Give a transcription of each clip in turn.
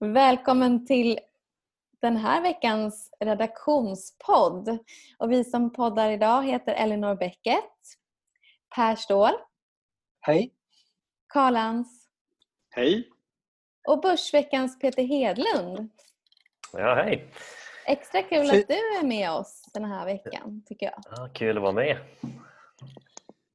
Välkommen till den här veckans redaktionspodd. Och vi som poddar idag heter Elinor Bäcket, Per Ståhl, Hej. Karl Hej. och Börsveckans Peter Hedlund. Ja, hej! Extra kul att du är med oss den här veckan tycker jag. Ja, kul att vara med.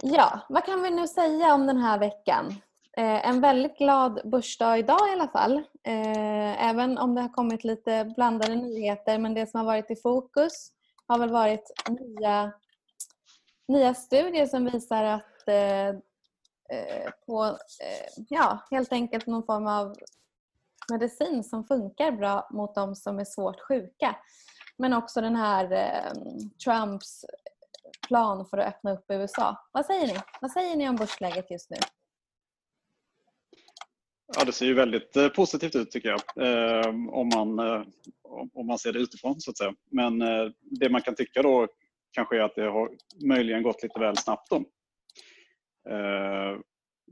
Ja, vad kan vi nu säga om den här veckan? Eh, en väldigt glad börsdag idag i alla fall. Eh, även om det har kommit lite blandade nyheter. Men det som har varit i fokus har väl varit nya, nya studier som visar att eh, eh på eh, ja, helt enkelt någon form av medicin som funkar bra mot de som är svårt sjuka. Men också den här eh, Trumps plan för att öppna upp USA. Vad säger ni? Vad säger ni om börsläget just nu? Ja, det ser ju väldigt eh, positivt ut tycker jag. Ehm, om, man, eh, om- man ser det utifrån så att säga. Men eh, det man kan tycka då kanske är att det har möjligen gått lite väl snabbt då. Ehm,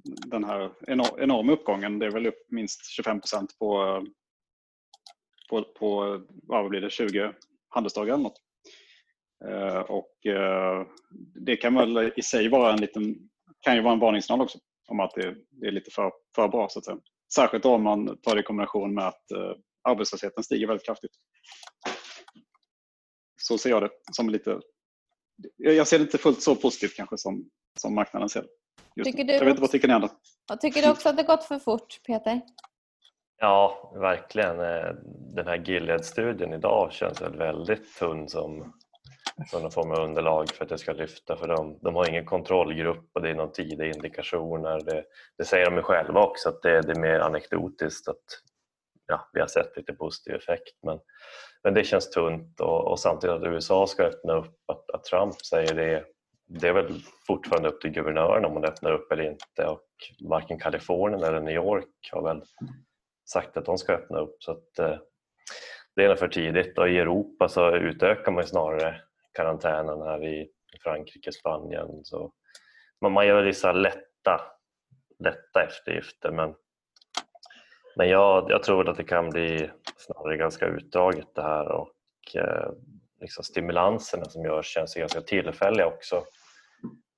den här enorma uppgången, det är väl upp minst 25 procent på, på, på vad blir det, 20 handelsdagar eller något. Ehm, och det kan väl i sig vara en liten, kan ju vara en varningssignal också om att det, det är lite för, för bra så att säga. Särskilt om man tar det i kombination med att eh, arbetslösheten stiger väldigt kraftigt. Så ser jag det som lite, jag ser det inte fullt så positivt kanske som, som marknaden ser det. Just Tycker du jag vet inte, vad tycker ni andra? Tycker du också att det gått för fort, Peter? Ja, verkligen. Eh, Den här Gilead-studien idag känns väl väldigt tunn som, som någon form av underlag för att det ska lyfta. För de, de har ingen kontrollgrupp och det är någon tidiga indikationer. Det, det säger de själva också att det, det är mer anekdotiskt att ja, vi har sett lite positiv effekt. Men, men det känns tunt och, och samtidigt att USA ska öppna upp, att, att Trump säger det det är väl fortfarande upp till guvernören om man öppnar upp eller inte och varken Kalifornien eller New York har väl sagt att de ska öppna upp så att eh, det är för tidigt och i Europa så utökar man ju snarare karantänen här i Frankrike, Spanien så man, man gör vissa lätta, lätta eftergifter men, men jag, jag tror att det kan bli snarare ganska utdraget det här och eh, liksom stimulanserna som görs känns ganska tillfälliga också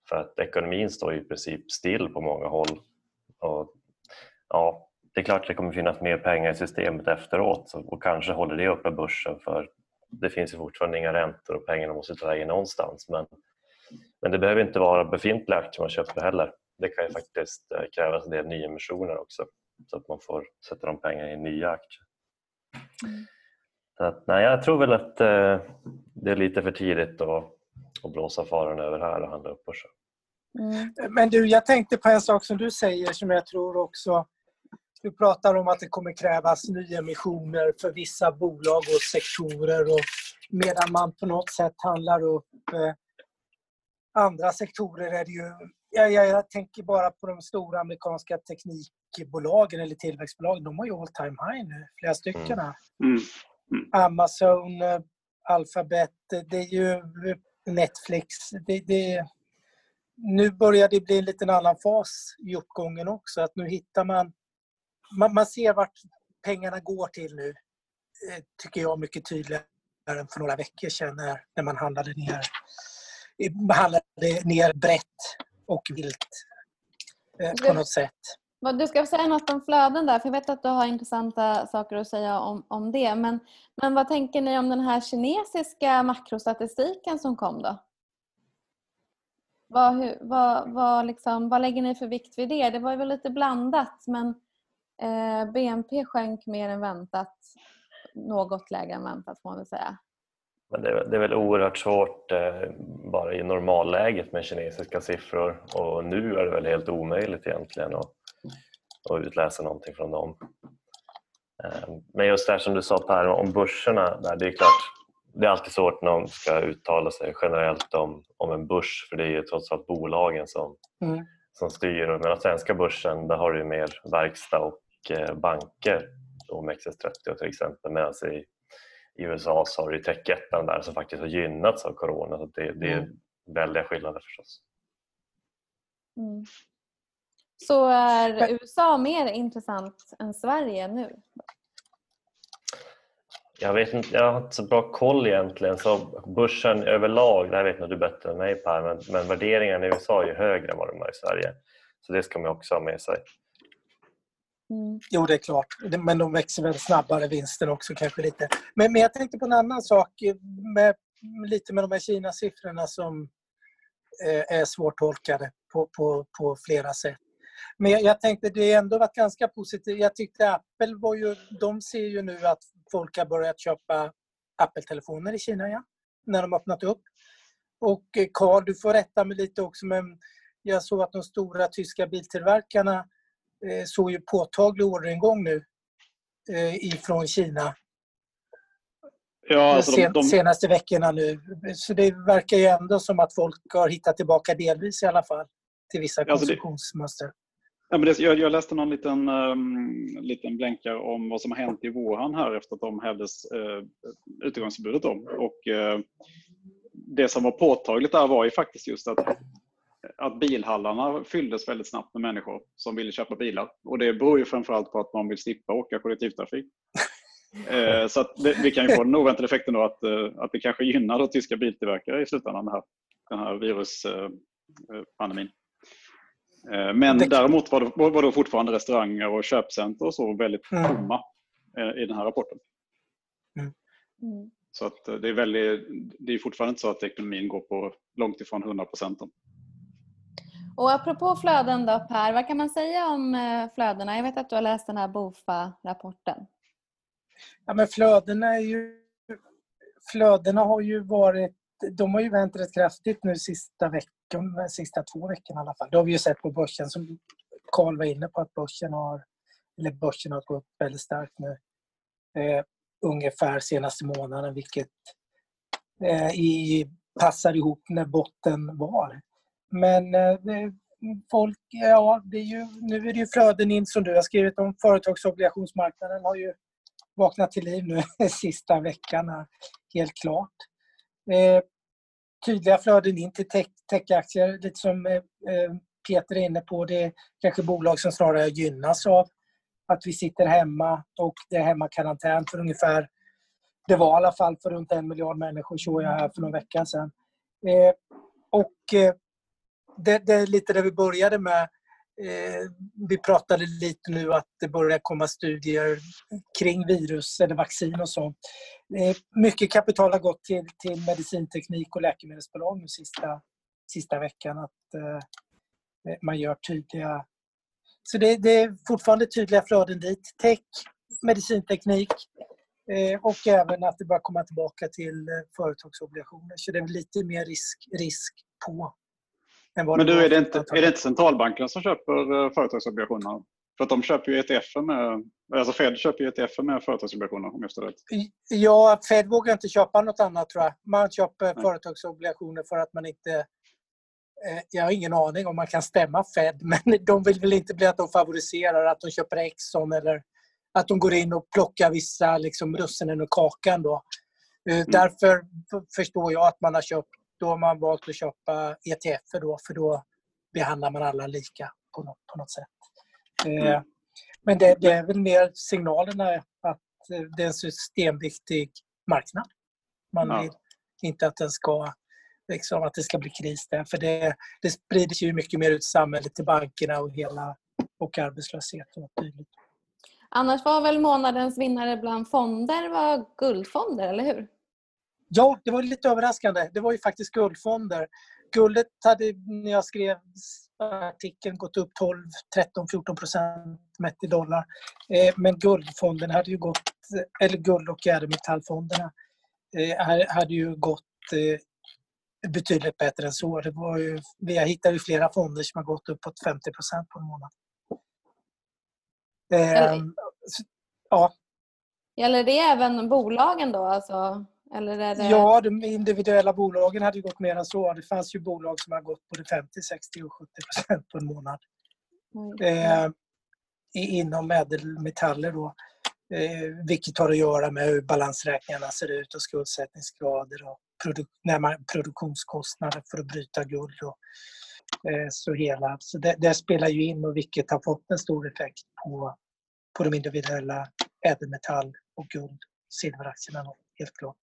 för att ekonomin står i princip still på många håll. Och, ja, det är klart att det kommer finnas mer pengar i systemet efteråt och kanske håller det uppe börsen för det finns ju fortfarande inga räntor och pengarna måste ta vägen någonstans. Men, men det behöver inte vara befintliga aktier man köper heller. Det kan ju faktiskt eh, krävas en del nyemissioner också så att man får sätta de pengarna i nya aktier. Så att, nej, jag tror väl att eh, det är lite för tidigt att, att blåsa faran över här och handla upp börsen. Mm. Men du, jag tänkte på en sak som du säger som jag tror också... Du pratar om att det kommer krävas nyemissioner för vissa bolag och sektorer och medan man på något sätt handlar upp eh, andra sektorer är det ju... Jag, jag, jag tänker bara på de stora amerikanska teknikbolagen eller tillväxtbolagen. De har ju all time high nu, flera stycken här. Mm. Amazon, eh, Alphabet, eh, det är ju Netflix. Det, det, nu börjar det bli en liten annan fas i uppgången också. Att nu hittar man... Man, man ser vart pengarna går till nu, eh, tycker jag mycket tydligare än för några veckor sedan när, när man handlade ner, handlade ner brett och vilt eh, på något sätt. Du ska säga något om flöden där, för jag vet att du har intressanta saker att säga om, om det. Men, men vad tänker ni om den här kinesiska makrostatistiken som kom då? Vad, hur, vad, vad, liksom, vad lägger ni för vikt vid det? Det var väl lite blandat men eh, BNP sjönk mer än väntat. Något lägre än väntat får man väl säga. Men det, är- det är väl oerhört svårt eh, bara i normalläget med kinesiska siffror och nu är det väl helt omöjligt egentligen att, att utläsa någonting från dem. Eh, men just det här som du sa Per om börserna, där, det är klart det är alltid svårt när någon ska uttala sig generellt om, om en börs för det är ju trots allt bolagen som, Mm. som styr. Och den svenska börsen där har du ju mer verkstad och banker OMXS30 till exempel medan i, i USA så har du techjättarna där som faktiskt har gynnats av corona. Så det, det är Mm. väldiga skillnader förstås. Mm. Så är USA mer intressant än Sverige nu? Jag, vet inte, jag har inte så bra koll egentligen. Så börsen överlag, det här vet nog du bättre än mig Per, men, men värderingarna i USA är ju högre än vad de är i Sverige. Så det ska man också ha med sig. Mm. Jo, det är klart. Men de växer väl snabbare, vinsten också kanske lite. Men, men jag tänkte på en annan sak eh, med, lite med de här Kina-siffrorna som eh, är svårtolkade på, på, på flera sätt. Men jag, jag tänkte det har ändå varit ganska positivt. Jag tyckte Apple var ju, de ser ju nu att folk har börjat köpa Apple-telefoner i Kina, ja, när de öppnat upp. Och eh, Carl, du får rätta mig lite också, men jag såg att de stora tyska biltillverkarna såg ju påtaglig orderingång nu eh, ifrån Kina. Ja, alltså de, de... senaste veckorna nu. Så det verkar ju ändå som att folk har hittat tillbaka delvis i alla fall till vissa alltså konsumtionsmönster. Ja, men det, jag, jag, läste någon liten, um, liten blänkare om vad som har hänt i Wuhan här efter att de hävdes uh, utegångsförbudet. Och, uh, det som var påtagligt där var ju faktiskt just att, att bilhallarna fylldes väldigt snabbt med människor som ville köpa bilar. Och det beror ju framförallt på att man vill slippa åka kollektivtrafik. uh, så det, vi kan ju få den oväntade effekten då att, att det kanske gynnar då tyska biltillverkare i slutändan, den här, den här viruspandemin. Eh, men det... däremot var det, var det fortfarande restauranger och köpcenter och så väldigt mm. tomma eh, i den här rapporten. Mm. mm. Så att eh, det, är väldigt, det är fortfarande inte så att ekonomin går på långt ifrån 100 procent. Och apropå flöden då Per, vad kan man säga om eh, flödena? Jag vet att du har läst den här BOFA-rapporten. Ja, men flödena, är ju, flödena har ju varit de har ju vänt rätt kraftigt nu sista veckan, eh, sista två veckorna i alla fall. Det har vi ju sett på börsen som Carl var inne på att börsen har, eller börsen har gått upp väldigt starkt nu. Eh, ungefär senaste månaden vilket eh, i, passar ihop när botten var. Men eh, folk, ja, det är ju, nu är det ju flöden in som du har skrivit om. Företagsobligationsmarknaden har ju vaknat till liv nu sista veckan, här, helt klart. Eh, tydliga flöden in till tech, techaktier, lite som eh, eh, Peter är inne på. Det är kanske bolag som snarare gynnas av att vi sitter hemma och det är hemmakarantän för ungefär, det var i alla fall för runt en miljard människor såg jag här för någon vecka sedan. Eh, och eh, det, det, är lite det vi började med. Eh, vi pratade lite nu att det börjar komma studier kring virus eller vaccin och sånt. Eh, mycket kapital har gått till, till medicinteknik och läkemedelsbolag nu sista, sista veckan. Att eh, eh, man gör tydliga... Så det, det, är fortfarande tydliga flöden dit. Tech, medicinteknik eh, och även att det börjar komma tillbaka till företagsobligationer. Så det är lite mer risk, risk på. Men du, är det, inte, är det inte centralbanken som köper eh, företagsobligationer? För att de köper ju ETF med, alltså Fed köper ju ETF med företagsobligationer om jag förstår rätt. Ja, Fed vågar inte köpa något annat tror jag. Man köper Nej. företagsobligationer för att man inte eh, jag har ingen aning om man kan stämma Fed, men de vill väl inte bli att de favoriserar att de köper Exxon eller att de går in och plockar vissa liksom, russinen ur kakan. Då. Eh, mm. Därför förstår jag att man har köpt, då har man valt att köpa ETF då, för då behandlar man alla lika på något, på något sätt. Mm. Eh, men det, det, är väl mer signalerna att eh, det är en systemviktig marknad. Man ja. vill inte att den ska liksom, att det ska bli kris där. För det, det sprider sig ju mycket mer ut i samhället till bankerna och hela och arbetslöshet och dylikt. Annars var väl månadens vinnare bland fonder var guldfonder, eller hur? Ja, det var lite överraskande. Det var ju faktiskt guldfonder. Guldet hade, när jag skrev artikeln gått upp 12, 13, 14 procent mätt i dollar. Eh, men guldfonden hade ju gått, eller guld och ädelmetallfonderna eh, hade ju gått eh, betydligt bättre än så. Det var ju, vi har hittat ju flera fonder som har gått uppåt 50 procent på en månad. ja. Gäller det även bolagen då? Alltså eller är det... Ja, de individuella bolagen hade gått mer än så. Det fanns ju bolag som har gått både 50, 60 och 70 procent på en månad. Mm. Eh, inom ädelmetaller då. Eh, vilket har att göra med hur balansräkningarna ser ut och skuldsättningsgrader och produ när man, produktionskostnader för att bryta guld. Och, eh, så hela. Så det, det, spelar ju in och vilket har fått en stor effekt på, på de individuella ädelmetall och guld silveraktierna helt klart.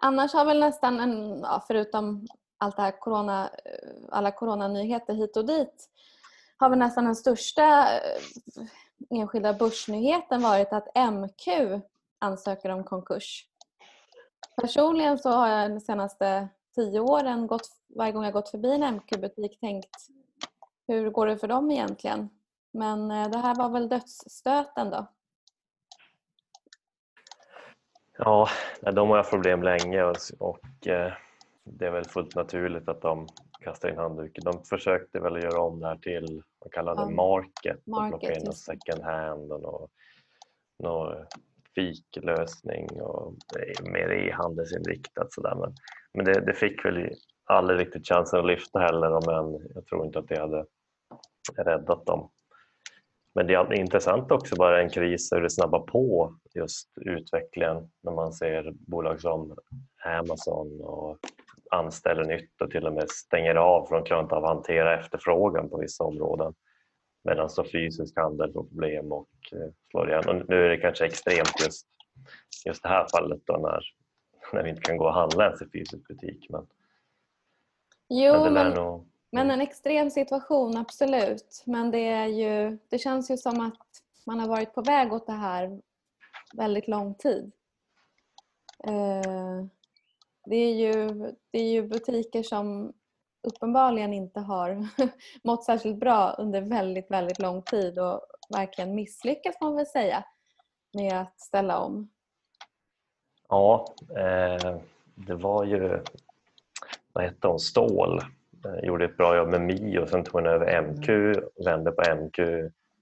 Annars har väl nästan, en, ja, förutom allt det här corona, eh, alla coronanyheter hit och dit, har väl nästan den största eh, enskilda börsnyheten varit att MQ ansöker om konkurs. Personligen så har jag de senaste tio åren gått, varje gång jag gått förbi en MQ-butik tänkt hur går det för dem egentligen? Men eh, det här var väl dödsstöten då? Ja, de har haft problem länge och, och eh, det är väl fullt naturligt att de kastar in handduken. De försökte väl göra om det här till, vad kallar det, market, market och plocka in second hand och någon, någon fiklösning och mer e-handelsinriktat sådär. Men, men det, det, fick väl aldrig riktigt chansen att lyfta heller men jag tror inte att det hade räddat dem. Men det är intressant också bara en kris hur det snabbar på just utvecklingen när man ser bolag som Amazon och anställer nytt och till och med stänger av för de klarar inte av att hantera efterfrågan på vissa områden. Medan så fysisk handel får problem och eh, slår igen. Och nu är det kanske extremt just, just det här fallet då när, när vi inte kan gå och handla ens i fysisk butik. Men, jo, men, men, nog... men en extrem situation, absolut. Men det, är ju, det känns ju som att man har varit på väg åt det här väldigt lång tid. Eh, det är ju, det är ju butiker som uppenbarligen inte har mått särskilt bra under väldigt, väldigt lång tid och verkligen misslyckats man väl säga med att ställa om. Ja, eh, det var ju, vad hette hon, Stål eh, gjorde ett bra jobb med Mio, sen tog hon över MQ, vände på MQ.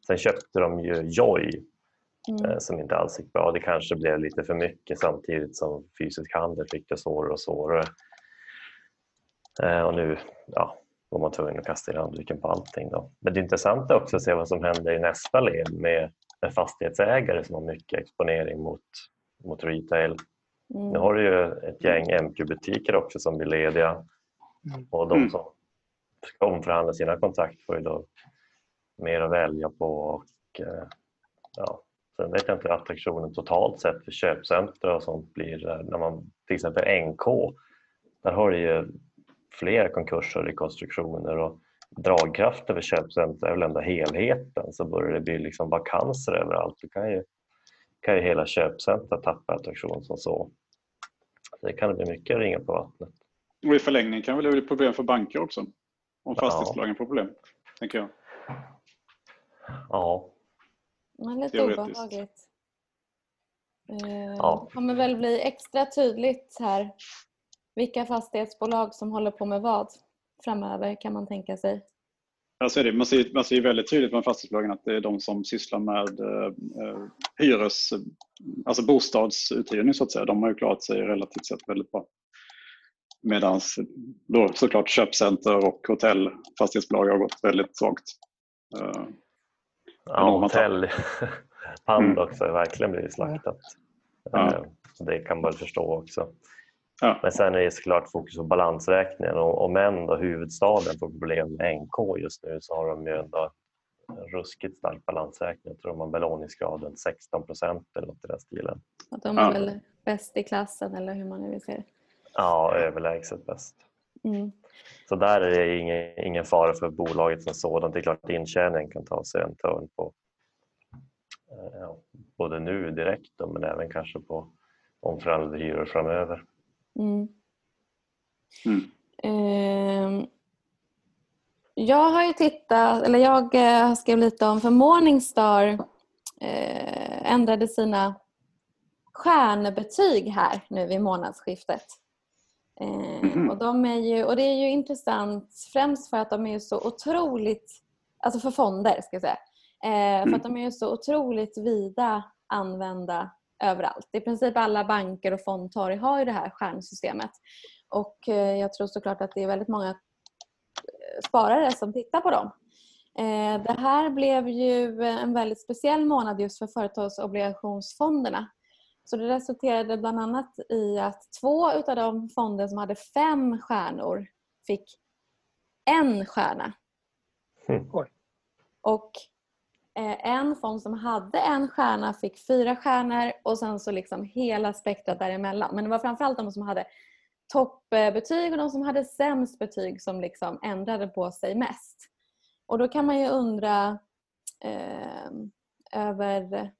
Sen köpte de ju Joy mm. Eh, som inte alls gick bra. Det kanske blev lite för mycket samtidigt som fysisk handel fick det svårare och svårare. Eh, och nu ja, var man tvungen att kasta i handduken på allting. Då. Men det är intressant också att se vad som händer i nästa led med en fastighetsägare som har mycket exponering mot, mot retail. Mm. Nu har du ju ett gäng MQ-butiker också som blir lediga mm. Och de mm. som ska omförhandla sina kontrakt får ju då mer att välja på. Och, eh, ja, sen vet jag inte hur attraktionen totalt sett för köpcentra och sånt blir när man till exempel NK. Där har du ju fler konkurser och rekonstruktioner och dragkraften för köpcenter är väl ändå helheten så börjar det bli liksom vakanser överallt. Då kan ju, kan ju hela köpcentret tappa attraktion som så. Det kan bli mycket ringa på vattnet. Och i förlängningen kan det bli problem för banker också. Om fastighetsbolagen får problem, tänker jag. Ja. Men lite obehagligt. Ja. Det kommer väl bli extra tydligt här vilka fastighetsbolag som håller på med vad framöver kan man tänka sig? Alltså det. Man, ser, man ser väldigt tydligt med fastighetsbolagen att det är de som sysslar med eh, hyres, alltså bostadsuthyrning så att säga. De har ju klarat sig relativt sett väldigt bra. Medan då såklart köpcenter och hotellfastighetsbolag har gått väldigt svagt. Eh, ja, hotell, Pandox har verkligen blivit slaktat. Ja. Eh, det kan man förstå också. Ja. Men sen är det såklart fokus på balansräkningen och om ändå huvudstaden får problem med NK just nu så har de ju ändå ruskigt stark balansräkning. Jag tror de har belåningsgraden 16 procent eller något i den stilen. Att de är ja. väl bäst i klassen eller hur man nu vill säga Ja, överlägset bäst. Mm. Så där är det ingen, ingen fara för bolaget som sådant. Det är klart att intjäningen kan ta sig en törn på eh, ja, både nu direkt då, men även kanske på omförhandlade hyror framöver. Mm. Mm. Eh, jag har ju tittat, eller jag eh, har skrivit lite om för Morningstar eh, ändrade sina stjärnbetyg här nu vid månadsskiftet. Mm. och, de är ju, och det är ju intressant främst för att de är så otroligt, alltså för fonder ska jag säga, eh, för att de är så otroligt vida använda överallt. I princip alla banker och fondtorg har ju det här stjärnsystemet. Och eh, jag tror såklart att det är väldigt många eh, sparare som tittar på dem. Eh, det här blev ju en väldigt speciell månad just för företagsobligationsfonderna. Så det resulterade bland annat i att två av de fonder som hade fem stjärnor fick en stjärna. Mm. Och eh, en fond som hade en stjärna fick fyra stjärnor och sen så liksom hela spektrat däremellan. Men det var framförallt de som hade toppbetyg och de som hade sämst betyg som liksom ändrade på sig mest. Och då kan man ju undra eh, över,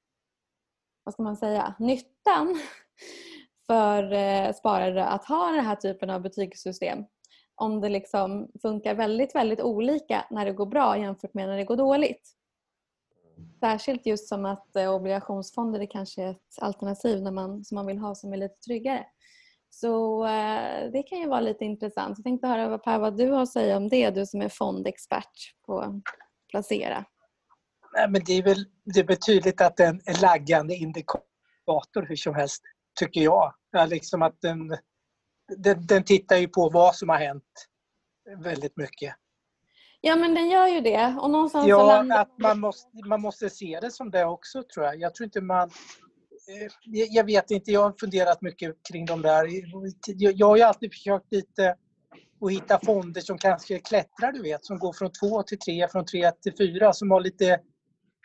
vad ska man säga, nyttan för eh, sparare att ha den här typen av betygssystem. Om det liksom funkar väldigt, väldigt olika när det går bra jämfört med när det går dåligt. Särskilt just som att eh, obligationsfonder är kanske är ett alternativ när man, som man vill ha som är lite tryggare. Så eh, det kan ju vara lite intressant. Jag tänkte höra Per, vad du har att säga om det, du som är fondexpert på Placera. Nej, men det är väl det är betydligt att är en laggande indikator hur som helst, tycker jag. Ja, liksom att den, den, den tittar ju på vad som har hänt väldigt mycket. Ja, men den gör ju det. Och någonstans ja, landar... att man måste, man måste se det som det också, tror jag. Jag tror inte man... eh, Jag vet inte, jag har funderat mycket kring de där. Jag jag har ju alltid försökt lite att hitta fonder som kanske klättrar, du vet, som går från två till tre, från tre till fyra, som har lite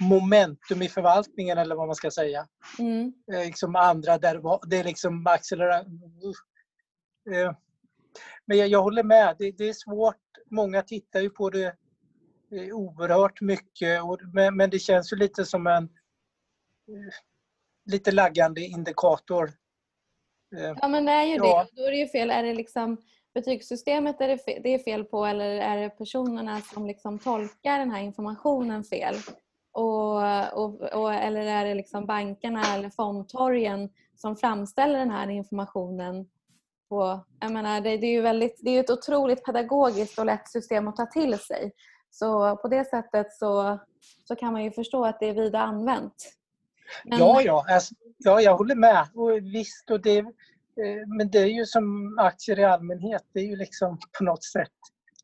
momentum i förvaltningen eller vad man ska säga. Mm. Eh, Liksom andra där det är liksom acceleration. Eh, Men jag, jag håller med, det, det är svårt. Många tittar ju på det eh, oerhört mycket, och, men, men det känns ju lite som en lite laggande indikator. Ja, men det är ju Ja. det. Då är det ju fel. Är det liksom betygssystemet är det, fe- det är fel på eller är det personerna som liksom tolkar den här informationen fel? Och, och, och, eller är det liksom bankerna eller fondtorgen som framställer den här informationen på... Jag menar, det, det är ju väldigt, det är ju ett otroligt pedagogiskt och lätt system att ta till sig. Så på det sättet så, så kan man ju förstå att det är vida använt. Men- Ja, ja, alltså, ja, jag håller med. Och visst, och det, eh, men det är ju som aktier i allmänhet. Det är ju liksom på något sätt.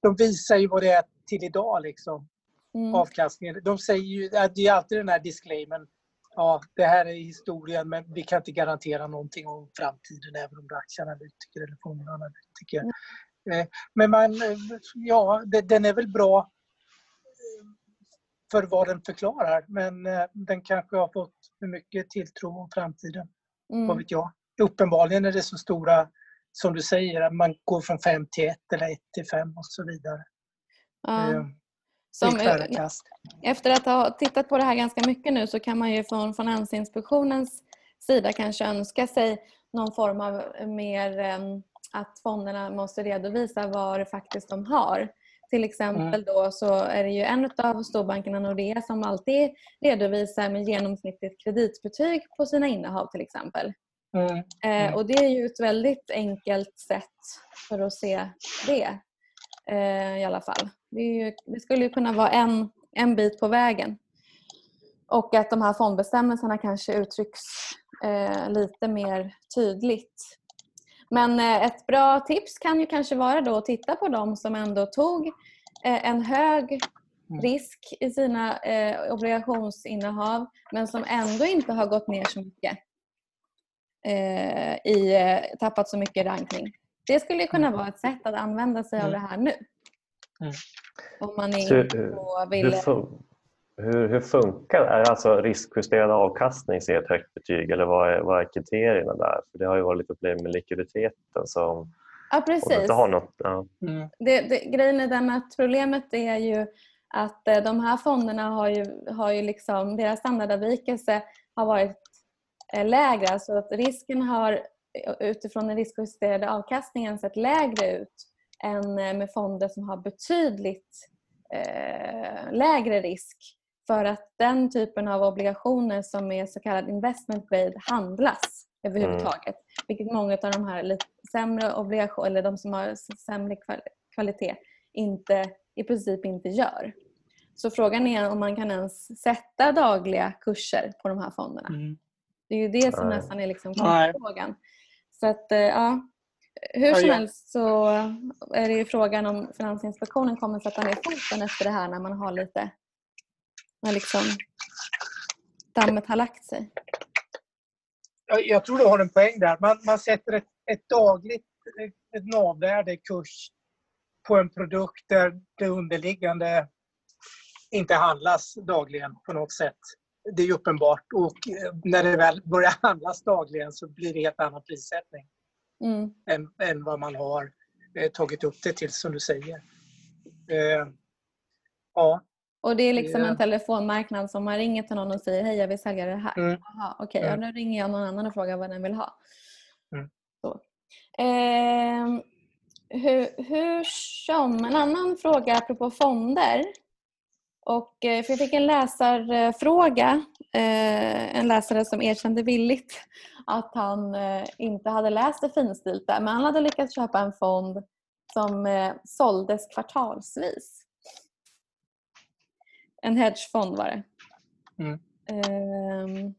De visar ju vad det är till idag, liksom, Mm. avkastningen. De säger ju, att det är alltid den här disclaimern. Ja, det här är historien, men vi kan inte garantera någonting om framtiden, även om det är aktieanalytiker eller fondanalytiker. Eh, Men man, eh, ja, den är väl bra eh, för vad den förklarar, men den kanske har fått för mycket tilltro om framtiden. Mm. Vad vet jag? Uppenbarligen är det så stora, som du säger, att man går från 5 till 1 eller 1 till 5 och så vidare. Ja. Som, efter att ha tittat på det här ganska mycket nu så kan man ju från Finansinspektionens sida kanske önska sig någon form av mer em, att fonderna måste redovisa vad det faktiskt de har. Till exempel Mm. då så är det ju en av storbankerna Nordea som alltid redovisar med genomsnittligt kreditbetyg på sina innehav till exempel. Mm. Eh, Mm. och det är ju ett väldigt enkelt sätt för att se det eh, i alla fall. Det, ju, det skulle ju kunna vara en, en bit på vägen. Och att de här fondbestämmelserna kanske uttrycks eh, lite mer tydligt. Men eh, ett bra tips kan ju kanske vara då att titta på de som ändå tog eh, en hög Mm. risk i sina eh, obligationsinnehav men som ändå inte har gått ner så mycket eh, i eh, tappat så mycket rankning. Det skulle ju kunna vara ett sätt att använda sig av Mm. det här nu. Mm. Om man är Så, eh, på Hur, vill... hur, hur funkar det? Är det alltså riskjusterad avkastning som ger ett högt betyg eller vad är, vad är kriterierna där? För det har ju varit lite problem med likviditeten som Ja, precis. inte har något. Ja. Mm. Det, det, grejen är den att problemet är ju att eh, de här fonderna har ju, har ju liksom, deras standardavvikelse har varit eh, lägre. Alltså att risken har utifrån den riskjusterade avkastningen sett lägre ut än eh, med fonder som har betydligt eh, lägre risk. För att den typen av obligationer som är så kallad investment grade handlas överhuvudtaget. Vilket många av de här lite sämre obligationer, eller de som har sämre kval- kvalitet, inte, i princip inte gör. Så frågan är om man kan ens sätta dagliga kurser på de här fonderna. Mm. Det är ju det som Nej. nästan är liksom frågan. Så att, eh, ja. Hur som helst så är det ju frågan om Finansinspektionen kommer sätta ner foten efter det här när man har lite, när liksom dammet har lagt sig. Jag, tror du har en poäng där. Man, man sätter ett, ett dagligt ett, ett navvärde, kurs, på en produkt där det underliggande inte handlas dagligen på något sätt. Det är uppenbart. Och eh, när det väl börjar handlas dagligen så blir det helt annan prissättning Mm. än, än vad man har eh, tagit upp det till, som du säger. Eh, ja, Och det är liksom Ja. en telefonmarknad som man ringer till någon och säger hej jag vill sälja det här. Mm. Okej, ja, Mm. nu ringer jag någon annan och frågar vad den vill ha. Mm. Så. Ehm, hur, hur som, en annan fråga apropå fonder. Och, eh, för jag fick en läsarfråga, eh, en läsare som erkände villigt att han eh, inte hade läst det finstilta men han hade lyckats köpa en fond som eh, såldes kvartalsvis. En hedgefond var det. Mm. Ehm,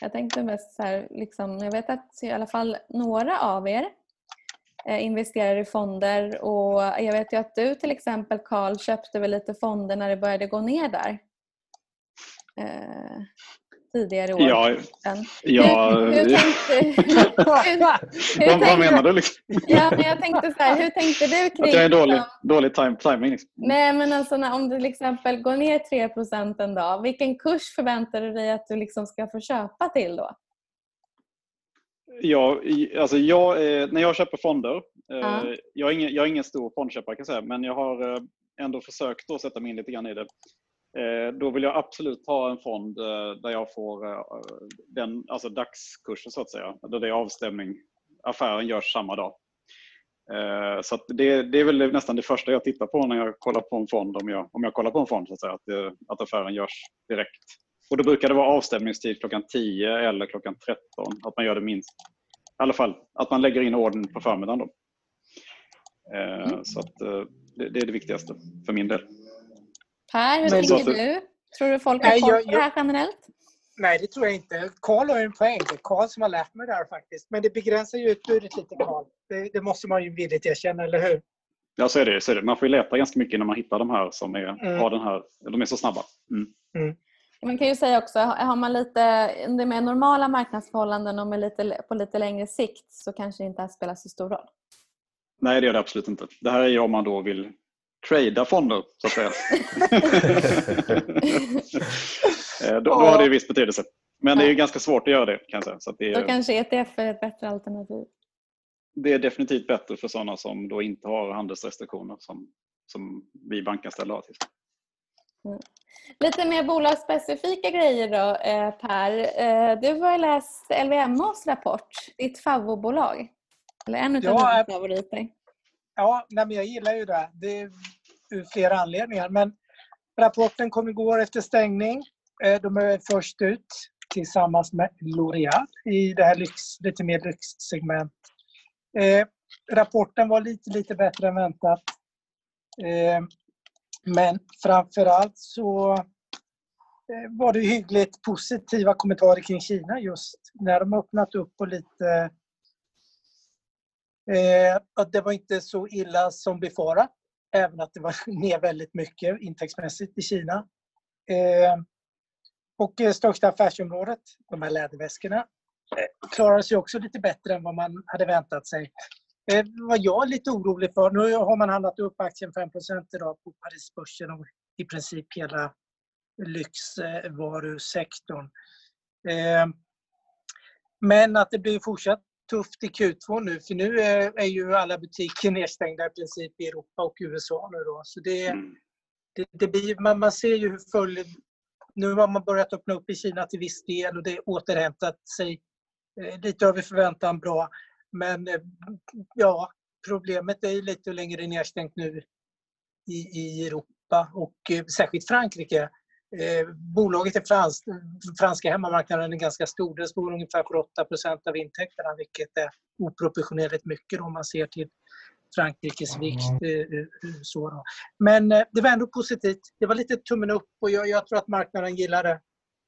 jag tänkte mest så här, liksom, jag vet att i alla fall några av er eh, investerar i fonder och jag vet ju att du till exempel Carl köpte väl lite fonder när det började gå ner där. Eh, tidigare år. Ja, ja, Hur, hur tänkte, hur, vad, tänkte- menar du? Liksom? Ja, men jag tänkte så här, hur tänkte du kring... Att jag är dålig, dålig time, timing? Liksom. Nej, men alltså när, om det till exempel går ner 3 en dag, vilken kurs förväntar du dig att du liksom ska få köpa till då? Jag, i- alltså jag, är- när jag köper fonder, eh, Ja. jag, är ingen, jag är ingen stor fondköpare kan jag säga, men jag har eh, ändå försökt att sätta mig in lite grann i det. Eh, Då vill jag absolut ha en fond eh, där jag får eh, den, alltså dagskursen så att säga, där det är avstämning. Affären görs samma dag. Så det, det är väl nästan det första jag tittar på när jag kollar på en fond, om jag, om jag kollar på en fond, så att, säga, att, det, att affären görs direkt. Och då brukar det vara avstämningstid klockan 10 eller klockan 13, att man gör det minst. I alla fall att man lägger in orden på förmiddagen. Då. Eh, Så att, det, det är det viktigaste för min del. Per, hur Men tänker så att- du? Tror du folk har koll på det här generellt? Nej, det tror jag inte. Karl har ju en poäng. Det är Karl som har lärt mig det här faktiskt. Men det begränsar ju utbudet lite, Karl. Det, det måste man ju villigt erkänna, eller hur? Ja, så är, det, så är det. Man får ju leta ganska mycket när man hittar de här som är, Mm. har den här, de är så snabba. Mm. Man kan ju säga också, har man lite det med normala marknadsförhållanden och med lite, på lite längre sikt så kanske det inte spelar så stor roll. Nej, det gör det absolut inte. Det här är ju om man då vill trada fonder, så att säga. Eh, då, då har det ju viss betydelse. Men det är ju ganska svårt att göra det, kan jag säga. Så att det, Då är, kanske ETF är ett bättre alternativ. det är definitivt bättre för sådana som då inte har handelsrestriktioner som, som vi bankanställda har. Till. Lite mer bolagsspecifika grejer då eh, Per. Eh, Du har ju läst LVMHs rapport, ditt favoritbolag. Eller en av Ja, dina favoriter. Ja, nej, men jag gillar ju det. Det är ur flera anledningar. Men rapporten kom igår efter stängning. Eh, de är först ut tillsammans med L'Oreal i det här lyx, lite mer lyxsegment. Eh, rapporten var lite, lite bättre än väntat. Eh, men framförallt så eh, var det hyggligt positiva kommentarer kring Kina just när de öppnat upp och lite Eh, att det var inte så illa som befarat. Även att det var ner väldigt mycket intäktsmässigt i Kina. Eh, och eh, största affärsområdet, de här läderväskorna, eh, klarade sig också lite bättre än vad man hade väntat sig. Eh, vad jag är lite orolig för, nu har man handlat upp aktien 5 idag på Parisbörsen och i princip hela lyxvarusektorn. Eh, men att det blir fortsatt tufft i Q2 nu, för nu är, är ju alla butiker nedstängda i princip i Europa och USA nu då. Så det, Mm. det, det blir, man, man ser ju hur följd... Nu har man börjat öppna upp i Kina till viss del och det återhämtat sig eh, lite över förväntan bra. Men eh, ja, problemet är ju lite är nedstängt nu i, i Europa och eh, särskilt Frankrike. Eh, bolaget är frans, franska hemmamarknaden är ganska stor. Den står ungefär för 8 av intäkterna vilket är oproportionerligt mycket om man ser till Frankrikes vikt. eh, eh, så då. Men eh, det var ändå positivt. Det var lite tummen upp och jag, jag tror att marknaden gillar det.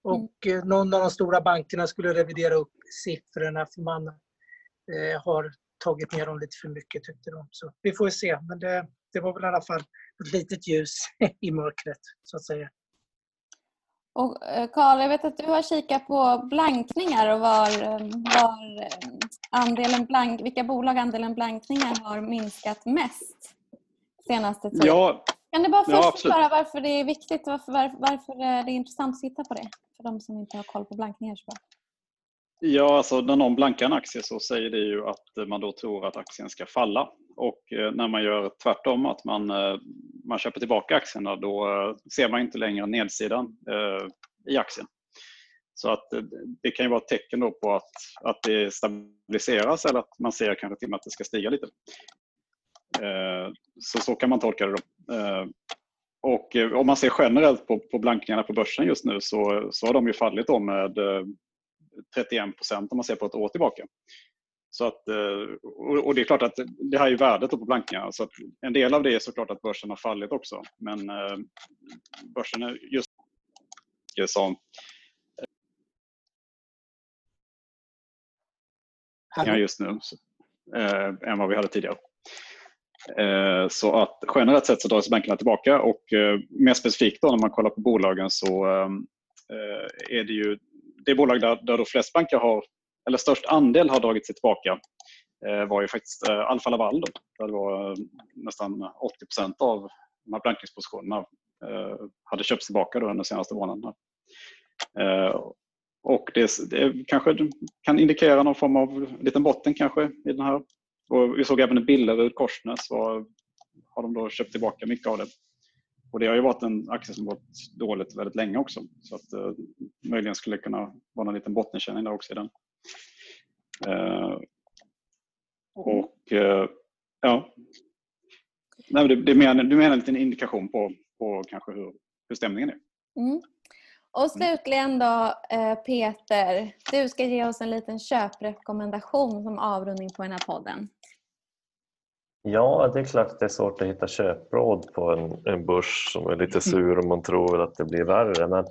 Och eh, någon av de stora bankerna skulle revidera upp siffrorna för man eh, har tagit ner dem lite för mycket tyckte de. Så vi får se. Men det, det var väl i alla fall ett litet ljus i mörkret så att säga. Och eh, Karl, jag vet att du har kikat på blankningar och var, eh, var eh, andelen blank, vilka bolag andelen blankningar har minskat mest senaste tiden. Ja, Kan du bara Ja, först absolut. förklara varför det är viktigt, varför, varför, varför det är intressant att titta på det? För de som inte har koll på blankningar så bra. Ja, alltså när någon blankar en aktie så säger det ju att eh, man då tror att aktien ska falla. Och eh, när man gör tvärtom, att man, eh, man köper tillbaka aktierna, då ser man inte längre nedsidan i aktien. Så att det kan ju vara ett tecken då på att, att det stabiliseras eller att man ser kanske till och med att det ska stiga lite. Så så kan man tolka det då. Och om man ser generellt på, på blankningarna på börsen just nu så, så har de ju fallit då med 31 procent om man ser på ett år tillbaka. Så att, eh, och det är klart att det här är värdet på blankningarna. Så att en del av det är såklart att börsen har fallit också. Men eh, börsen är just som just nu eh, än vad vi hade tidigare. Eh, Så att generellt sett så drar sig bankerna tillbaka och eh, mer specifikt då när man kollar på bolagen så eh, är det ju det bolag där, där då flest banker har, eller störst andel har dragit sig tillbaka eh, var ju faktiskt eh, Alfa Laval. Då, där det var eh, nästan 80 procent av de här blankningspositionerna hade köpts tillbaka då under de senaste månaderna. Och det, det kanske kan indikera någon form av liten botten kanske i den här. Och vi såg även en Billerud Korsnäs var, har de då köpt tillbaka mycket av det. Och det har ju varit en aktie som gått dåligt väldigt länge också. Så att eh, möjligen skulle det kunna vara en liten bottenkänning där också i den. Eh, och eh, ja. Nej, det, det, menar, du menar en liten indikation på, på kanske hur, hur stämningen är. Mm. Och slutligen då eh, Peter, du ska ge oss en liten köprekommendation som avrundning på den här podden. Ja, det är klart att det är svårt att hitta köpråd på en, en börs som är lite sur och man tror att det blir värre. Men,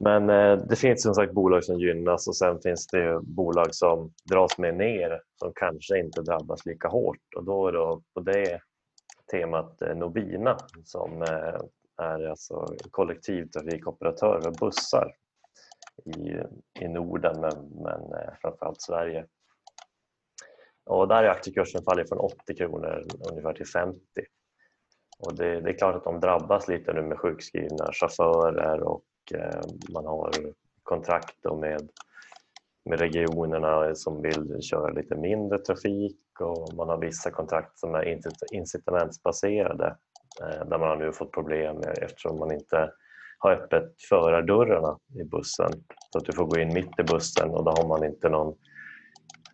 men eh, det finns som sagt bolag som gynnas och sen finns det bolag som dras med ner som kanske inte drabbas lika hårt. Och då är det på det temat eh, Nobina som eh, är alltså kollektivtrafikoperatör för bussar i, i Norden men, men framförallt Sverige. Och där är aktiekursen fallit från 80 kronor ungefär till 50. Och det, det är klart att de drabbas lite nu med sjukskrivna chaufförer och eh, man har kontrakt då med, med regionerna som vill köra lite mindre trafik och man har vissa kontrakt som är incitamentsbaserade eh, där man har nu fått problem med, eftersom man inte har öppet förardörrarna i bussen. Så att du får gå in mitt i bussen och då har man inte någon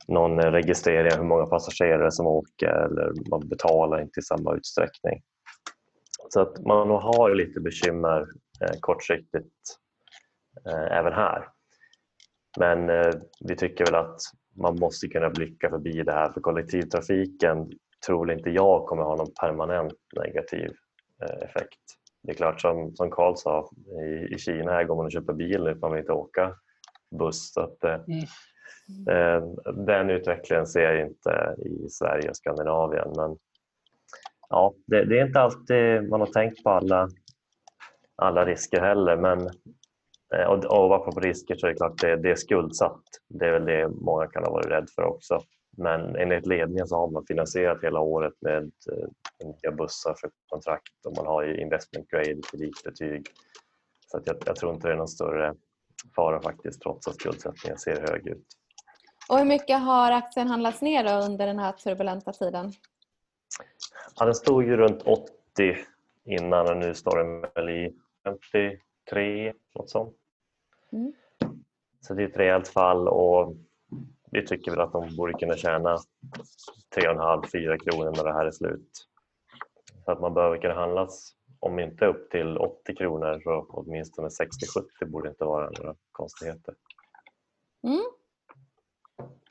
någon eh, registrering av hur många passagerare som åker eller man betalar inte i samma utsträckning. Så att man har lite bekymmer eh, kortsiktigt eh, även här. Men eh, vi tycker väl att man måste kunna blicka förbi det här för kollektivtrafiken tror inte jag kommer ha någon permanent negativ eh, effekt. Det är klart som, som Carl sa, i, i Kina här går man och köper bil nu för man vill inte åka buss. Så att, eh, mm. Mm. Eh, den utvecklingen ser jag inte i Sverige och Skandinavien. Men ja, det, det, är inte alltid man har tänkt på alla, alla risker heller. Men, eh, och, och apropå risker så är det klart det, det är skuldsatt. Det är väl det många kan ha varit rädd för också. Men enligt ledningen så har man finansierat hela året med eh, nya bussar för kontrakt och man har ju investment grade kreditbetyg. Så att jag, jag tror inte det är någon större fara faktiskt trots att skuldsättningen ser hög ut. Och hur mycket har aktien handlats ner under den här turbulenta tiden? Ja, den stod ju runt 80 innan och nu står den väl i 53, något sånt. Mm. Så det är ett rejält fall och vi tycker väl att de borde kunna tjäna 3,5-4 kronor när det här är slut. Så att man behöver kunna handlas, om inte upp till 80 kronor, så åtminstone 60-70 borde inte vara några konstigheter. Mm.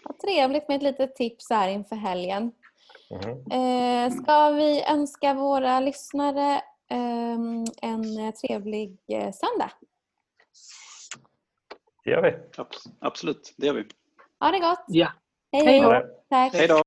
Vad trevligt med ett litet tips här inför helgen. Eh, ska vi önska våra lyssnare ehm, en trevlig eh, söndag? Det gör vi. Abs- Absolut, det gör vi. Ha det gott! Ja. Då. Hej då!